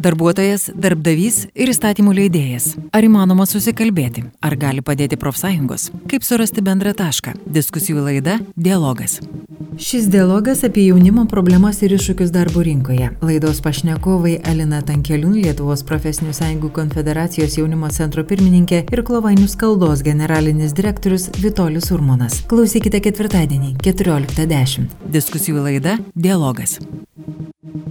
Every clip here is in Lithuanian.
Darbuotojas, darbdavys ir įstatymų leidėjas. Ar įmanoma susikalbėti? Ar gali padėti profsąjungos? Kaip surasti bendrą tašką? Diskusijų laida Dialogas. Šis dialogas apie jaunimo problemas ir iššūkius darbo rinkoje. Laidos pašnekovai Alina Tankeliūn, Lietuvos profesinių sąjungų konfederacijos jaunimo centro pirmininkė ir Klovainių skaldos generalinis direktorius Vitolis Urmonas. Klausykite ketvirtadienį 14.10. Diskusijų laida Dialogas.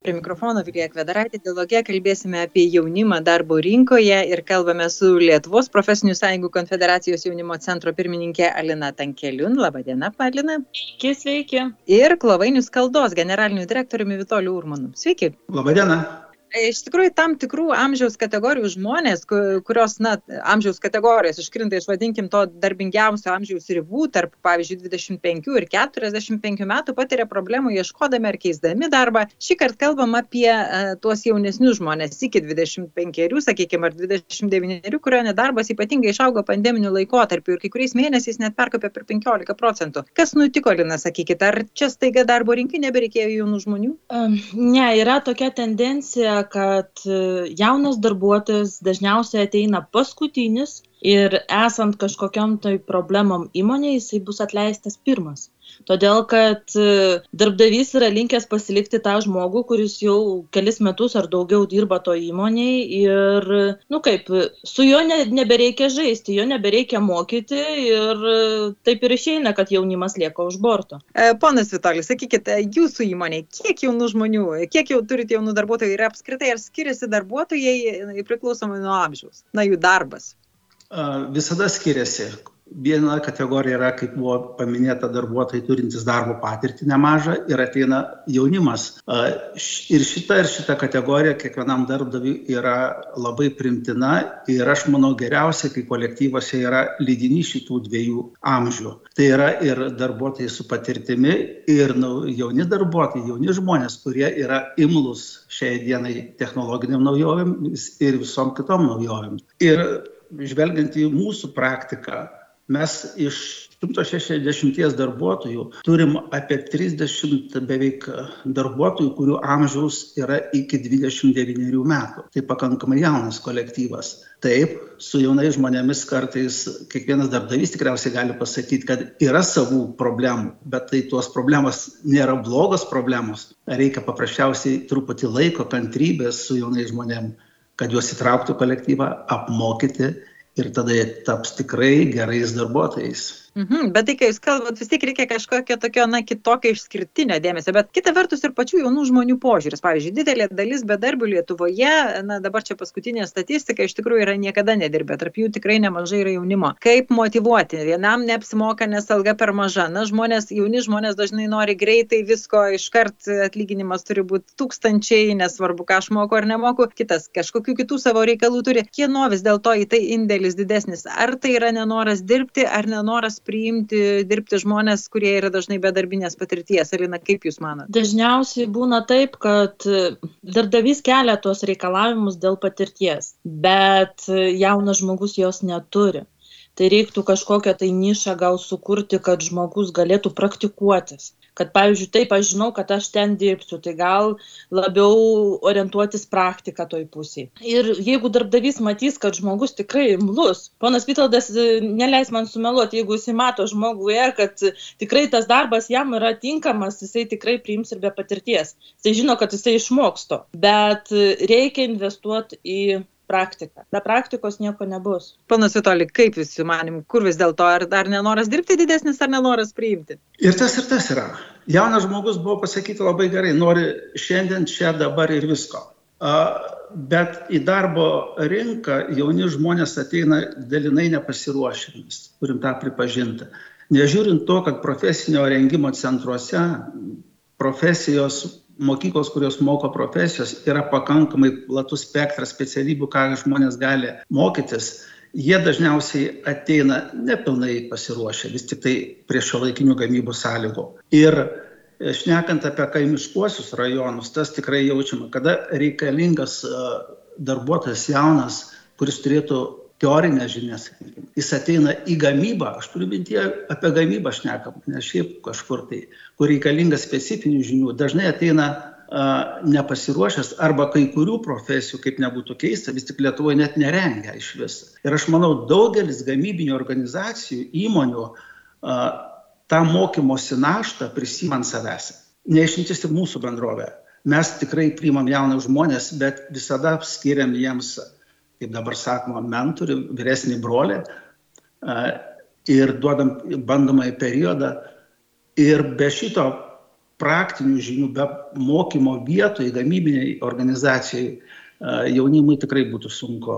Prie mikrofono Vilija Kvedaraitė, dialoge kalbėsime apie jaunimą darbo rinkoje ir kalbame su Lietuvos profesinių sąjungų konfederacijos jaunimo centro pirmininkė Alina Tankeliun. Labadiena, Alina. Sveiki, sveiki. Ir Klovainių skaldos generaliniu direktoriumi Vitoliu Urmanu. Sveiki. Labadiena. Iš tikrųjų, tam tikrų amžiaus kategorijų žmonės, kurios, na, amžiaus kategorijos iškrinta iš, vadinkim, to darbingiausio amžiaus ribų, tarp, pavyzdžiui, 25 ir 45 metų patiria problemų ieškodami ar keisdami darbą. Šį kartą kalbam apie uh, tuos jaunesnius žmonės iki 25, sakykime, ar 29, kurio nedarbas ypatingai išaugo pandeminiu laikotarpiu ir kai kuriais mėnesiais net perkopė per 15 procentų. Kas nutiko, Lina, sakykite, ar čia staiga darbo rinkai nebereikėjo jaunų žmonių? Um, ne, yra tokia tendencija kad e, jaunas darbuotojas dažniausiai ateina paskutinis ir esant kažkokiam tai problemom įmonėje jisai bus atleistas pirmas. Todėl, kad e, darbdavys yra linkęs pasilikti tą žmogų, kuris jau kelis metus ar daugiau dirba to įmoniai ir, nu kaip, su juo ne, nebereikia žaisti, jo nebereikia mokyti ir taip ir išeina, kad jaunimas lieka už borto. E, ponas Vitalis, sakykite, jūsų įmonė, kiek jaunų žmonių, kiek jau turite jaunų darbuotojų ir apskritai ar skiriasi darbuotojai priklausomai nuo amžiaus, na jų darbas? Visada skiriasi viena kategorija yra, kaip buvo paminėta, darbuotojai turintys darbo patirtį nemažą ir ateina jaunimas. Ir šita ir šita kategorija kiekvienam darbdaviui yra labai primtina ir aš manau geriausia, kai kolektyvose yra lydinys šitų dviejų amžių. Tai yra ir darbuotojai su patirtimi, ir jauni darbuotojai, jauni žmonės, kurie yra imlus šiai dienai technologiniam naujovėm ir visom kitom naujovėm. Ir žvelgiant į mūsų praktiką, mes iš 160 darbuotojų turim apie 30 beveik darbuotojų, kurių amžiaus yra iki 29 metų. Tai pakankamai jaunas kolektyvas. Taip, su jaunais žmonėmis kartais kiekvienas darbdavys tikriausiai gali pasakyti, kad yra savų problemų, bet tai tuos problemos nėra blogos problemos. Reikia paprasčiausiai truputį laiko, kantrybės su jaunais žmonėmis kad juos įtrauktų kolektyvą, apmokyti ir tada jie taps tikrai gerais darbuotojais. Mhm, bet tai, kai jūs kalbat, vis tiek reikia kažkokio tokio, na, kitokio išskirtinio dėmesio. Bet kita vertus ir pačių jaunų žmonių požiūris. Pavyzdžiui, didelė dalis bedarbių Lietuvoje, na, dabar čia paskutinė statistika, iš tikrųjų yra niekada nedirbę. Tarp jų tikrai nemažai yra jaunimo. Kaip motivuoti? Vienam neapsimoka, nes alga per maža. Na, žmonės, jauni žmonės dažnai nori greitai visko, iškart atlyginimas turi būti tūkstančiai, nesvarbu, ką aš moku ar nemoku. Kitas kažkokių kitų savo reikalų turi. Kieno vis dėlto į tai indėlis didesnis? Ar tai yra nenoras dirbti, ar nenoras priimti dirbti žmonės, kurie yra dažnai bedarbinės patirties. Alina, kaip Jūs manote? Dažniausiai būna taip, kad darbdavys kelia tuos reikalavimus dėl patirties, bet jaunas žmogus jos neturi tai reiktų kažkokią tai nišą gal sukurti, kad žmogus galėtų praktikuotis. Kad pavyzdžiui taip aš žinau kad aš ten dirbsiu tai gal labiau orientuotis praktika toj pusėj. Ir jeigu darbdavys matys kad žmogus tikrai imlus ponas vitoldas e, neleis man sumeluot jeigu jisai mato žmoguje kad tikrai tas darbas jam yra tinkamas jisai tikrai priims ir be patirties. Jisai žino kad jisai išmoks to bet reikia investuot į praktika. Be praktikos nieko nebus. Panas Vitoli, kaip jūsų manim, kur vis dėlto, ar dar nenoras dirbti didesnis, ar nenoras priimti? Ir tas ir tas yra. Jaunas žmogus buvo pasakyti labai gerai, nori šiandien, čia, dabar ir visko. Bet į darbo rinką jauni žmonės ateina dalinai nepasiruošę, mes turim tą pripažinti. Nežiūrint to, kad profesinio rengimo centruose profesijos mokyklos, kurios moko profesijos, yra pakankamai platus spektras specialybių, ką žmonės gali mokytis. Jie dažniausiai ateina nepilnai pasiruošę, vis tik tai prie šio laikinių gamybos sąlygų. Ir e, šnekant apie kaimiškuosius rajonus, tas tikrai jaučiama, kada reikalingas e, darbuotojas jaunas, kuris turėtų teorinės žinias, jis ateina į gamybą, aš turiu mintyje apie gamybą šnekam, ne šiaip kažkur tai, kur reikalinga specifinių žinių, dažnai ateina nepasiruošęs arba kai kurių profesijų, kaip nebūtų keista, vis tik Lietuvoje net nerengia iš viso. Ir aš manau, daugelis gamybinių organizacijų, įmonių tą mokymosi naštą prisimant savęs. Neišimtis tik mūsų bendrovė. Mes tikrai priimam jaunus žmonės, bet visada skiriam jiems, kaip dabar sakoma, mentorių, vyresnį brolį ir duodam bandomąjį periodą. Ir be šito praktinių žinių, be mokymo vietoje, gamybiniai organizacijai jaunimui tikrai būtų sunku.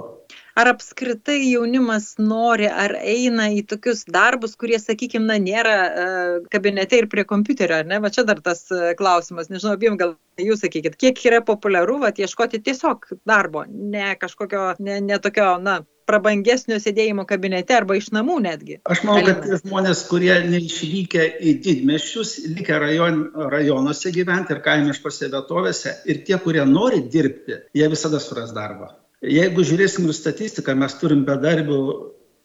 Ar apskritai jaunimas nori, ar eina į tokius darbus, kurie, sakykime, na, nėra uh, kabinete ir prie kompiuterio, ne? Va čia dar tas uh, klausimas, nežinau, abiem gal jūs sakykit, kiek yra populiaru, va, ieškoti tiesiog darbo, ne kažkokio, ne, ne tokio, na, prabangesnio sėdėjimo kabinete arba iš namų netgi. Aš manau, kad tie žmonės, kurie neišvykę į didmešius, likę rajon, rajonuose gyventi ir kaimiškose vietovėse ir tie, kurie nori dirbti, jie visada suras darbą. Jeigu žiūrėsim į statistiką, mes turim bedarbių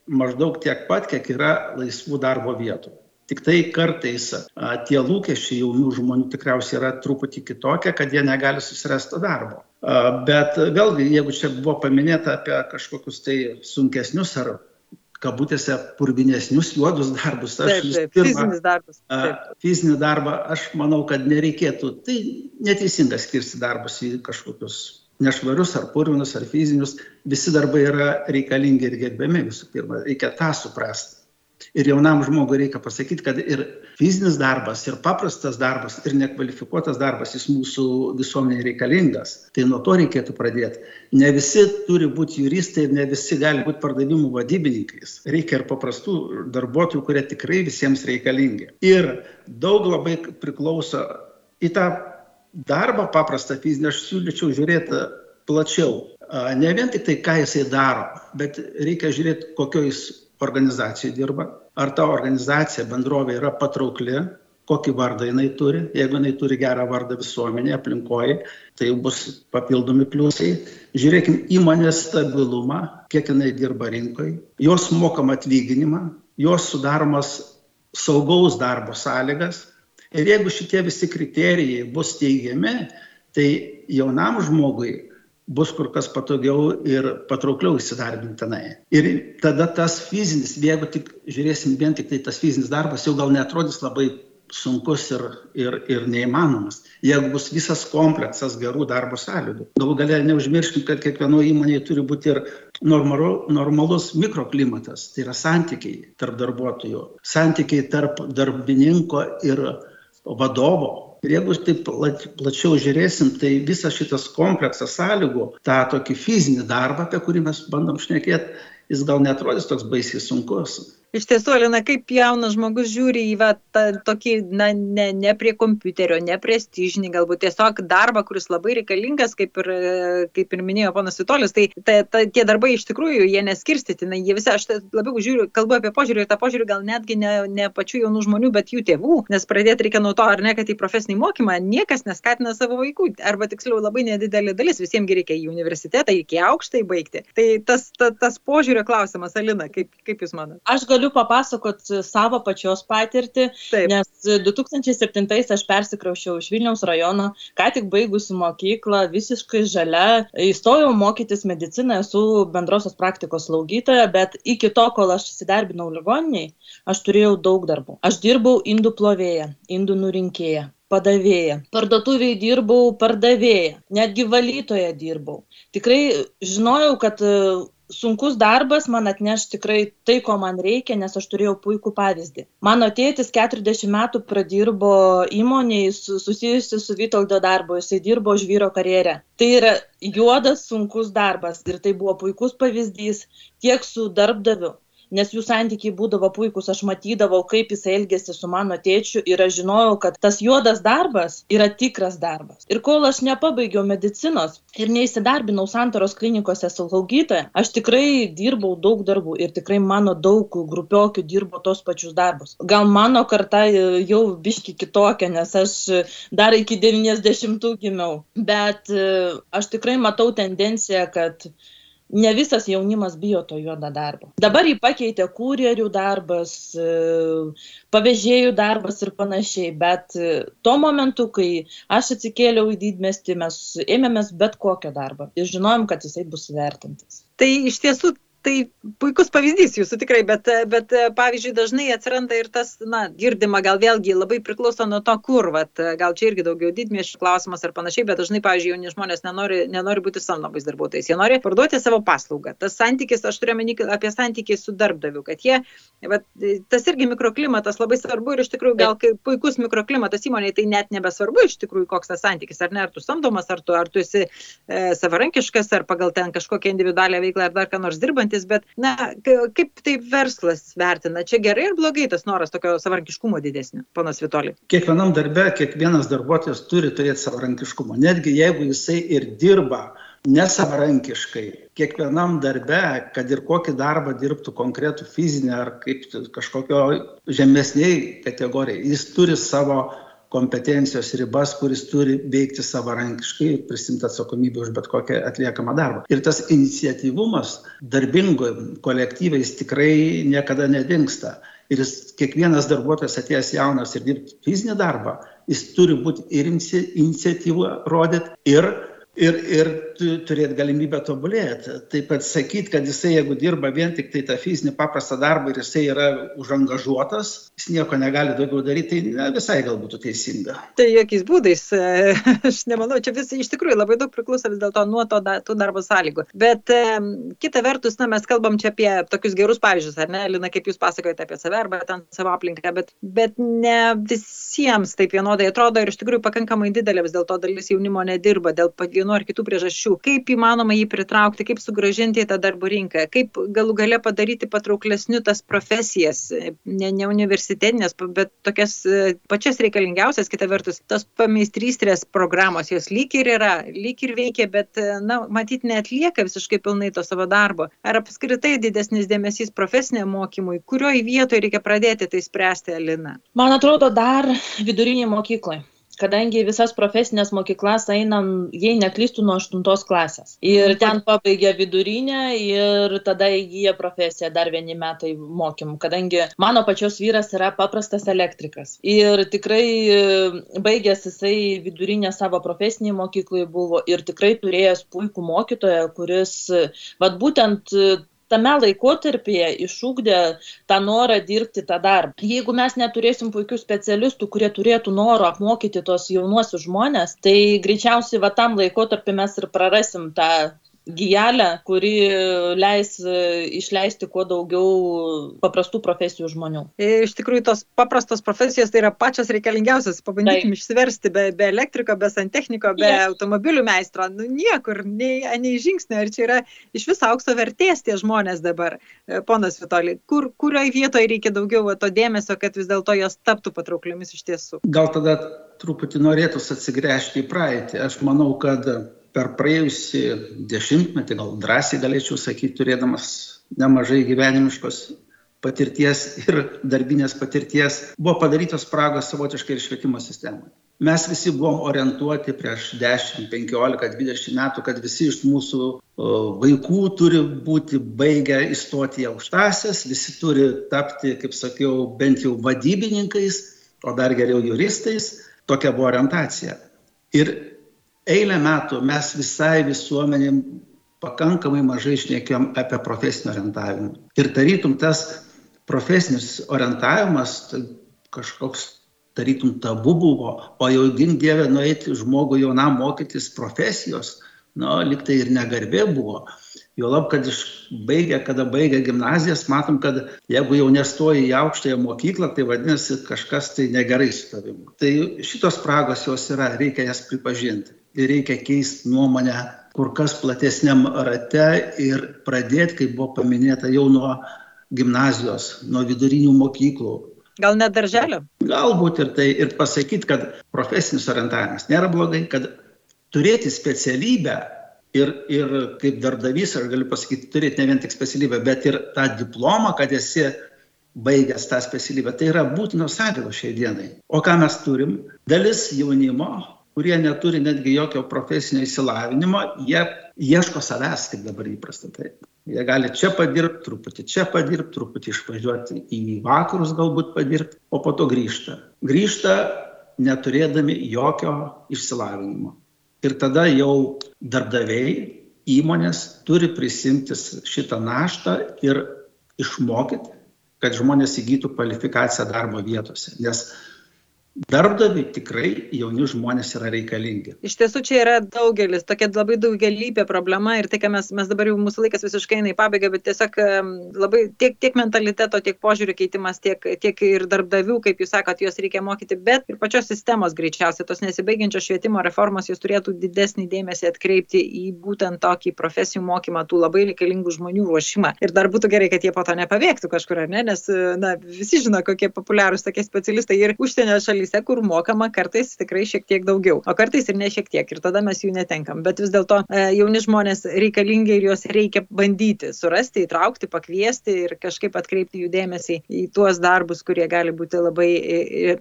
maždaug tiek pat, kiek yra laisvų darbo vietų. Tik tai kartais a, tie lūkesčiai jaunų žmonių tikriausiai yra truputį kitokie, kad jie negali susirasti darbo. Bet vėlgi, jeigu čia buvo paminėta apie kažkokius tai sunkesnius ar kabutėse purvinesnius juodus darbus. Aš taip, taip, pirma, fizinis darbas. Taip. Fizinį darbą aš manau, kad nereikėtų. Tai neteisinga skirsti darbus į kažkokius nešvarius ar purvinus ar fizinius. Visi darbai yra reikalingi ir gerbiami visų pirma. Reikia tą suprasti. Ir jaunam žmogui reikia pasakyti, kad ir fizinis darbas, ir paprastas darbas, ir nekvalifikuotas darbas, jis mūsų visuomeniai reikalingas. Tai nuo to reikėtų pradėti. Ne visi turi būti juristai, ne visi gali būti pardavimų vadybininkais. Reikia ir paprastų darbuotojų, kurie tikrai visiems reikalingi. Ir daug labai priklauso į tą darbą paprastą fizinį, aš siūlyčiau žiūrėti plačiau. Ne vien tik tai, ką jisai daro, bet reikia žiūrėti, kokioj organizacijai dirba, ar ta organizacija, bendrovė yra patraukli, kokį vardą jinai turi. Jeigu jinai turi gerą vardą visuomenėje, aplinkoje, tai bus papildomi pliusai. Žiūrėkime įmonės stabilumą, kiek jinai dirba rinkoje, jos mokam atlyginimą, jos sudaromas saugaus darbo sąlygas. Ir jeigu šitie visi kriterijai bus teigiami, tai jaunam žmogui bus kur kas patogiau ir patraukliau įsidarbinti tenai. Ir tada tas fizinis, jeigu tik žiūrėsim vien tik tai tas fizinis darbas, jau gal netrodys labai sunkus ir, ir, ir neįmanomas, jeigu bus visas kompleksas gerų darbo sąlygų. Galų galę neužmirškim, kad kiekvienoje įmonėje turi būti ir normalu, normalus mikroklimatas, tai yra santykiai tarp darbuotojų, santykiai tarp darbininko ir vadovo, Ir jeigu taip plačiau žiūrėsim, tai visas šitas kompleksas sąlygų, tą tokį fizinį darbą, apie kurį mes bandom šnekėti, jis gal netrodys toks baisiai sunkus. Iš tiesų, Alina, kaip jaunas žmogus žiūri į va, tą, tokį, na, ne, ne prie kompiuterio, ne prestižinį, galbūt tiesiog darbą, kuris labai reikalingas, kaip ir, kaip ir minėjo ponas Vitolis, tai ta, ta, tie darbai iš tikrųjų, jie neskirstyti, na, jie visi, aš labiau žiūriu, kalbu apie požiūrį ir tą požiūrį gal netgi ne, ne pačių jaunų žmonių, bet jų tėvų, nes pradėti reikia nuo to, ar ne, kad į profesinį mokymą niekas neskatina savo vaikų, arba tiksliau labai nedidelė dalis, visiems reikia į universitetą, iki aukštai baigti. Tai tas, ta, tas požiūrio klausimas, Alina, kaip, kaip Jūs manote? Galiu papasakot savo pačios patirtį, Taip. nes 2007 aš persikraušiau iš Vilniaus rajono, ką tik baigusi mokyklą, visiškai žalia, įstojau mokytis mediciną, esu bendrosios praktikos slaugytoja, bet iki to, kol aš įsidarbinau ligoniniai, aš turėjau daug darbų. Aš dirbau indų plovėja, indų nurinkėja, padavėja. Parduotuviai dirbau pardavėja, netgi valytoje dirbau. Tikrai žinojau, kad sunkus darbas man atneš tikrai tai, ko man reikia, nes aš turėjau puikų pavyzdį. Mano tėtis 40 metų pradirbo įmoniai susijusi su Vytoldo darbu, jisai dirbo žvyro karjerę. Tai yra juodas, sunkus darbas ir tai buvo puikus pavyzdys tiek su darbdaviu, nes jų santykiai būdavo puikūs, aš matydavau, kaip jis elgėsi su mano tėčiu ir aš žinojau, kad tas juodas darbas yra tikras darbas. Ir kol aš nepabaigiau medicinos ir neįsidarbinau santoros klinikose slaugytoje, aš tikrai dirbau daug darbų ir tikrai mano daug grupiokių dirbo tos pačius darbus. Gal mano karta jau biški kitokia, nes aš dar iki 90 gimiau, bet e, aš tikrai matau tendenciją, kad ne visas jaunimas bijo to juodo darbo. Dabar jį pakeitė kurjerių darbas, e, pavėžėjų darbas ir panašiai, bet e, tuo momentu, kai aš atsikėliau į didmestį, mes ėmėmės bet kokio darbo ir žinojom, kad jisai bus vertintas. Tai iš tiesų tai puikus pavyzdys jūsų tikrai, bet, bet pavyzdžiui, dažnai atsiranda ir tas, na, girdima, gal vėlgi labai priklauso nuo to, kur, vat, gal čia irgi daugiau didmiešių klausimas ar panašiai, bet dažnai, pavyzdžiui, jauni žmonės nenori, nenori būti samdomais darbuotojais, jie nori parduoti savo paslaugą. Tas santykis, aš turiu menį apie santykį su darbdaviu, kad jie, vat, tas irgi mikroklimatas labai svarbu ir iš tikrųjų gal kaip puikus mikroklimatas įmonėje, tai net nebesvarbu iš tikrųjų, koks tas santykis, ar ne, ar tu samdomas, ar tu, ar tu esi e, savarankiškas, ar pagal ten kažkokią individualią veiklą, ar dar ką nors dirbantis patys, bet, na, kaip tai verslas vertina, čia gerai ir blogai tas noras tokio savarankiškumo didesnio, panas Vitoli? Kiekvienam darbe, kiekvienas darbuotojas turi turėti savarankiškumo, netgi jeigu jisai ir dirba nesavarankiškai, kiekvienam darbe, kad ir kokį darbą dirbtų konkretų fizinę ar kaip kažkokio žemesniai kategorijai, jis turi savo kompetencijos ribas, kuris turi veikti savarankiškai ir prisimti atsakomybę už bet kokią atliekamą darbą. Ir tas iniciatyvumas darbingo kolektyvai jis tikrai niekada nedingsta. Ir jis, kiekvienas darbuotojas atėjęs jaunas ir dirbti fizinį darbą, jis turi būti ir iniciatyvą rodyti, ir ir, ir turėti galimybę tobulėti. Taip pat sakyti, kad jisai, jeigu dirba vien tik tai tą fizinį paprastą darbą ir jisai yra užangažuotas, jis nieko negali daugiau daryti, tai ne, visai gal būtų teisinga. Tai jokiais būdais, e, aš nemanau, čia vis iš tikrųjų labai daug priklauso vis dėlto nuo to da, tų darbo sąlygų. Bet e, kita vertus, na, mes kalbam čia apie tokius gerus pavyzdžius, ar ne, Lina, kaip jūs pasakojate apie save arba ten savo aplinką, bet, bet ne visiems taip vienodai atrodo ir iš tikrųjų pakankamai didelė vis dėlto dalis jaunimo nedirba dėl vienu ar kitų priežasčių. Kaip įmanoma jį pritraukti, kaip sugražinti į tą darbo rinką, kaip galų gale padaryti patrauklesniu tas profesijas, ne, ne universitetinės, bet tokias e, pačias reikalingiausias, kita vertus, tos pameistrystės programos, jos lyg ir yra, lyg ir veikia, bet, e, na, matyt, netlieka visiškai pilnai to savo darbo. Ar apskritai didesnis dėmesys profesiniam mokymui, kurioje vietoje reikia pradėti tai spręsti, Alina? Man atrodo, dar viduriniai mokyklai kadangi visas profesines mokyklas einam, jei neklystų, nuo 8 klasės. Ir ten pabaigia vidurinę ir tada įgyja profesiją dar vieni metai mokymų, kadangi mano pačios vyras yra paprastas elektrikas. Ir tikrai e, baigęs jisai vidurinę savo profesinį mokyklai buvo ir tikrai turėjęs puikų mokytoją, kuris, vad būtent tame laikotarpyje išugdė tą norą dirbti tą darbą. Jeigu mes neturėsim puikių specialistų, kurie turėtų noro apmokyti tos jaunuosius žmonės, tai greičiausiai va tam laikotarpį mes ir prarasim tą gijelę, kuri leis e, išleisti kuo daugiau paprastų profesijų žmonių. E, iš tikrųjų, tos paprastos profesijos tai yra pačios reikalingiausios. Pabandykim Taip. išsiversti be, be elektriko, be santechniko, be yes. automobilių meistro. Nu, niekur, nei, nei žingsnio. Ir čia yra iš viso aukso vertės tie žmonės dabar. E, ponas Vitoli, kur, kurioje vietoje reikia daugiau to dėmesio, kad vis dėlto jos taptų patraukliomis iš tiesų? Gal tada truputį norėtųsi atsigręžti į praeitį. Aš manau, kad per praėjusį dešimtmetį, gal drąsiai galėčiau sakyti, turėdamas nemažai gyvenimiškos patirties ir darbinės patirties, buvo padarytos spragos savotiškai ir švietimo sistemoje. Mes visi buvom orientuoti prieš 10, 15, 20 metų, kad visi iš mūsų vaikų turi būti baigę įstoti į aukštasias, visi turi tapti, kaip sakiau, bent jau vadybininkais, o dar geriau juristais. Tokia buvo orientacija. Ir eilę metų mes visai visuomenėm pakankamai mažai šnekėjom apie profesinį orientavimą. Ir tarytum tas profesinis orientavimas tai kažkoks tarytum tabu buvo, o jau gink Dievę nueiti žmogui jaunam mokytis profesijos, nu, liktai ir negarbė buvo. Jo lab, kad išbaigę, kada baigė gimnazijas, matom, kad jeigu jau nestoji į aukštąją mokyklą, tai vadinasi kažkas tai negerai su tavimi. Tai šitos spragos jos yra, reikia jas pripažinti reikia keisti nuomonę kur kas platesniam rate ir pradėti, kaip buvo paminėta, jau nuo gimnazijos, nuo vidurinių mokyklų. Gal net darželio? Galbūt ir tai, ir pasakyti, kad profesinis orientavimas nėra blogai, kad turėti specialybę ir, ir kaip darbdavys, aš galiu pasakyti, turėti ne vien tik specialybę, bet ir tą diplomą, kad esi baigęs tą specialybę. Tai yra būtinos sąlygos šiai dienai. O ką mes turim? Dalis jaunimo kurie neturi netgi jokio profesinio įsilavinimo, jie ieško savęs, kaip dabar įprasta. Tai jie gali čia padirbti, truputį čia padirbti, truputį išvažiuoti į vakarus galbūt padirbti, o po to grįžta. Grįžta neturėdami jokio išsilavinimo. Ir tada jau darbdaviai, įmonės turi prisimti šitą naštą ir išmokyti, kad žmonės įgytų kvalifikaciją darbo vietose. Nes darbdaviui tikrai jauni žmonės yra reikalingi. Iš tiesų čia yra daugelis, tokia labai daugelybė problema ir tai, ką mes, mes dabar jau mūsų laikas visiškai eina į pabaigą, bet tiesiog labai tiek, tiek mentaliteto, tiek požiūrių keitimas, tiek, tiek ir darbdavių, kaip jūs sakot, juos reikia mokyti, bet ir pačios sistemos greičiausiai, tos nesibaigiančios švietimo reformos, jūs turėtų didesnį dėmesį atkreipti į būtent tokį profesijų mokymą, tų labai reikalingų žmonių ruošimą. Ir dar būtų gerai, kad jie po to nepavėktų kažkur, ne? nes na, visi žino, kokie populiarūs tokie specialistai ir užsienio šalyse šalyse, kur mokama kartais tikrai šiek tiek daugiau, o kartais ir ne šiek tiek, ir tada mes jų netenkam. Bet vis dėlto e, jauni žmonės reikalingi ir juos reikia bandyti surasti, įtraukti, pakviesti ir kažkaip atkreipti jų dėmesį į tuos darbus, kurie gali būti labai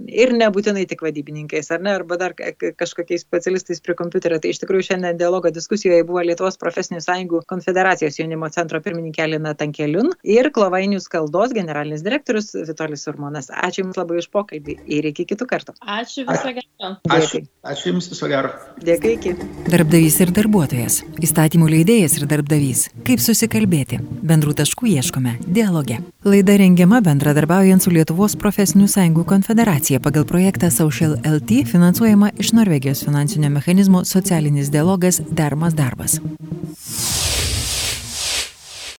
ir, nebūtinai tik vadybininkais, ar ne, arba dar kažkokiais specialistais prie kompiuterio. Tai iš tikrųjų šiandien dialogo diskusijoje buvo Lietuvos profesinių sąjungų konfederacijos jaunimo centro pirmininkė Lina Tankeliun ir Klovainių skaldos generalinis direktorius Vitolis Urmonas. Ačiū Jums labai už pokalbį ir iki kitų kartų karto. Ačiū viso gero. Ačiū, ačiū Jums viso gero. Dėkui, iki. Darbdavys ir darbuotojas. Įstatymų leidėjas ir darbdavys. Kaip susikalbėti? Bendrų taškų ieškome. Dialoge. Laida rengiama bendradarbiaujant su Lietuvos profesinių sąjungų konfederacija pagal projektą Social LT finansuojama iš Norvegijos finansinio mechanizmo socialinis dialogas Dermas darbas.